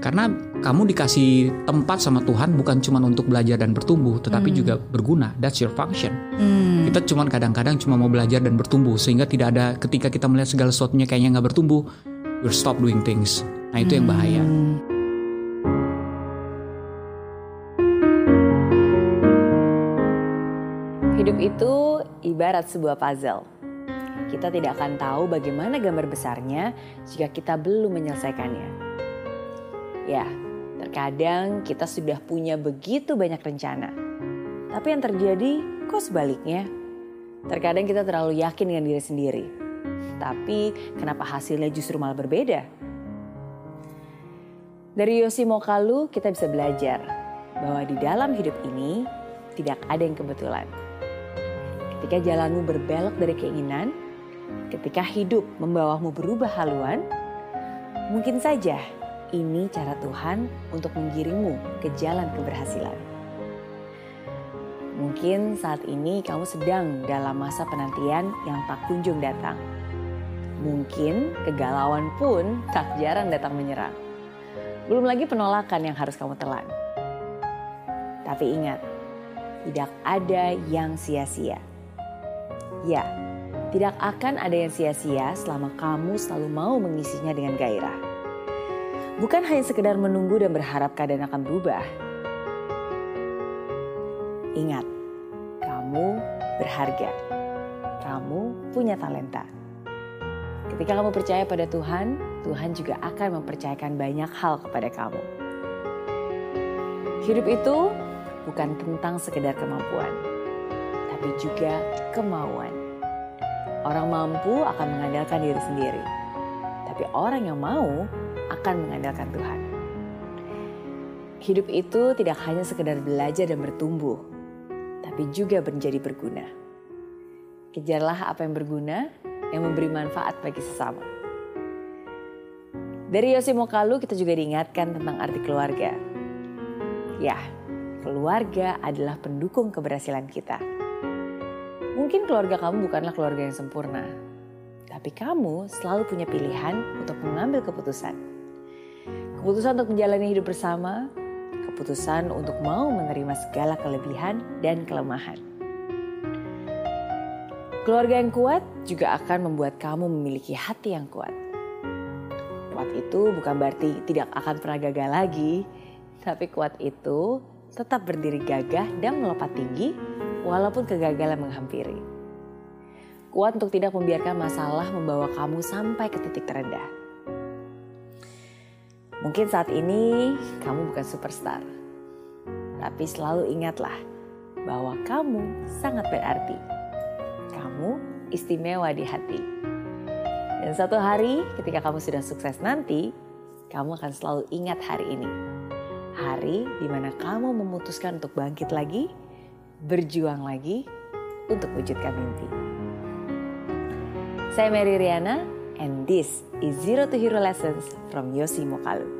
Karena kamu dikasih tempat sama Tuhan bukan cuma untuk belajar dan bertumbuh, tetapi Hmm. juga berguna. That's your function. Hmm. Kita cuma kadang-kadang cuma mau belajar dan bertumbuh sehingga tidak ada ketika kita melihat segala sesuatunya kayaknya nggak bertumbuh, we stop doing things. Nah itu yang bahaya. Hmm. Hidup itu ibarat sebuah puzzle. Kita tidak akan tahu bagaimana gambar besarnya jika kita belum menyelesaikannya. Ya, terkadang kita sudah punya begitu banyak rencana. Tapi yang terjadi kok sebaliknya? Terkadang kita terlalu yakin dengan diri sendiri. Tapi kenapa hasilnya justru malah berbeda? Dari Yosi Mokalu kita bisa belajar bahwa di dalam hidup ini tidak ada yang kebetulan. Ketika jalanmu berbelok dari keinginan, ketika hidup membawamu berubah haluan, mungkin saja ini cara Tuhan untuk menggiringmu ke jalan keberhasilan. Mungkin saat ini kamu sedang dalam masa penantian yang tak kunjung datang. Mungkin kegalauan pun tak jarang datang menyerang. Belum lagi penolakan yang harus kamu telan. Tapi ingat, tidak ada yang sia-sia. Ya, tidak akan ada yang sia-sia selama kamu selalu mau mengisinya dengan gairah. Bukan hanya sekedar menunggu dan berharap keadaan akan berubah. Ingat, kamu berharga. Kamu punya talenta. Ketika kamu percaya pada Tuhan, Tuhan juga akan mempercayakan banyak hal kepada kamu. Hidup itu bukan tentang sekedar kemampuan, tapi juga kemauan. Orang mampu akan mengandalkan diri sendiri, tapi orang yang mau akan mengandalkan Tuhan. Hidup itu tidak hanya sekedar belajar dan bertumbuh, tapi juga menjadi berguna. Kejarlah apa yang berguna, yang memberi manfaat bagi sesama. Dari Yosi Mokalu kita juga diingatkan tentang arti keluarga. Ya, keluarga adalah pendukung keberhasilan kita. Mungkin keluarga kamu bukanlah keluarga yang sempurna, tapi kamu selalu punya pilihan untuk mengambil keputusan. Keputusan untuk menjalani hidup bersama, keputusan untuk mau menerima segala kelebihan dan kelemahan. Keluarga yang kuat juga akan membuat kamu memiliki hati yang kuat. Kuat itu bukan berarti tidak akan pernah gagal lagi, tapi kuat itu tetap berdiri gagah dan melompat tinggi walaupun kegagalan menghampiri. Kuat untuk tidak membiarkan masalah membawa kamu sampai ke titik terendah. Mungkin saat ini kamu bukan superstar, tapi selalu ingatlah bahwa kamu sangat berarti. Kamu istimewa di hati. Dan satu hari ketika kamu sudah sukses nanti, kamu akan selalu ingat hari ini. Hari di mana kamu memutuskan untuk bangkit lagi, berjuang lagi untuk wujudkan mimpi. Saya Mary Riana, and this is Zero to Hero Lessons from Yosi Mokalu.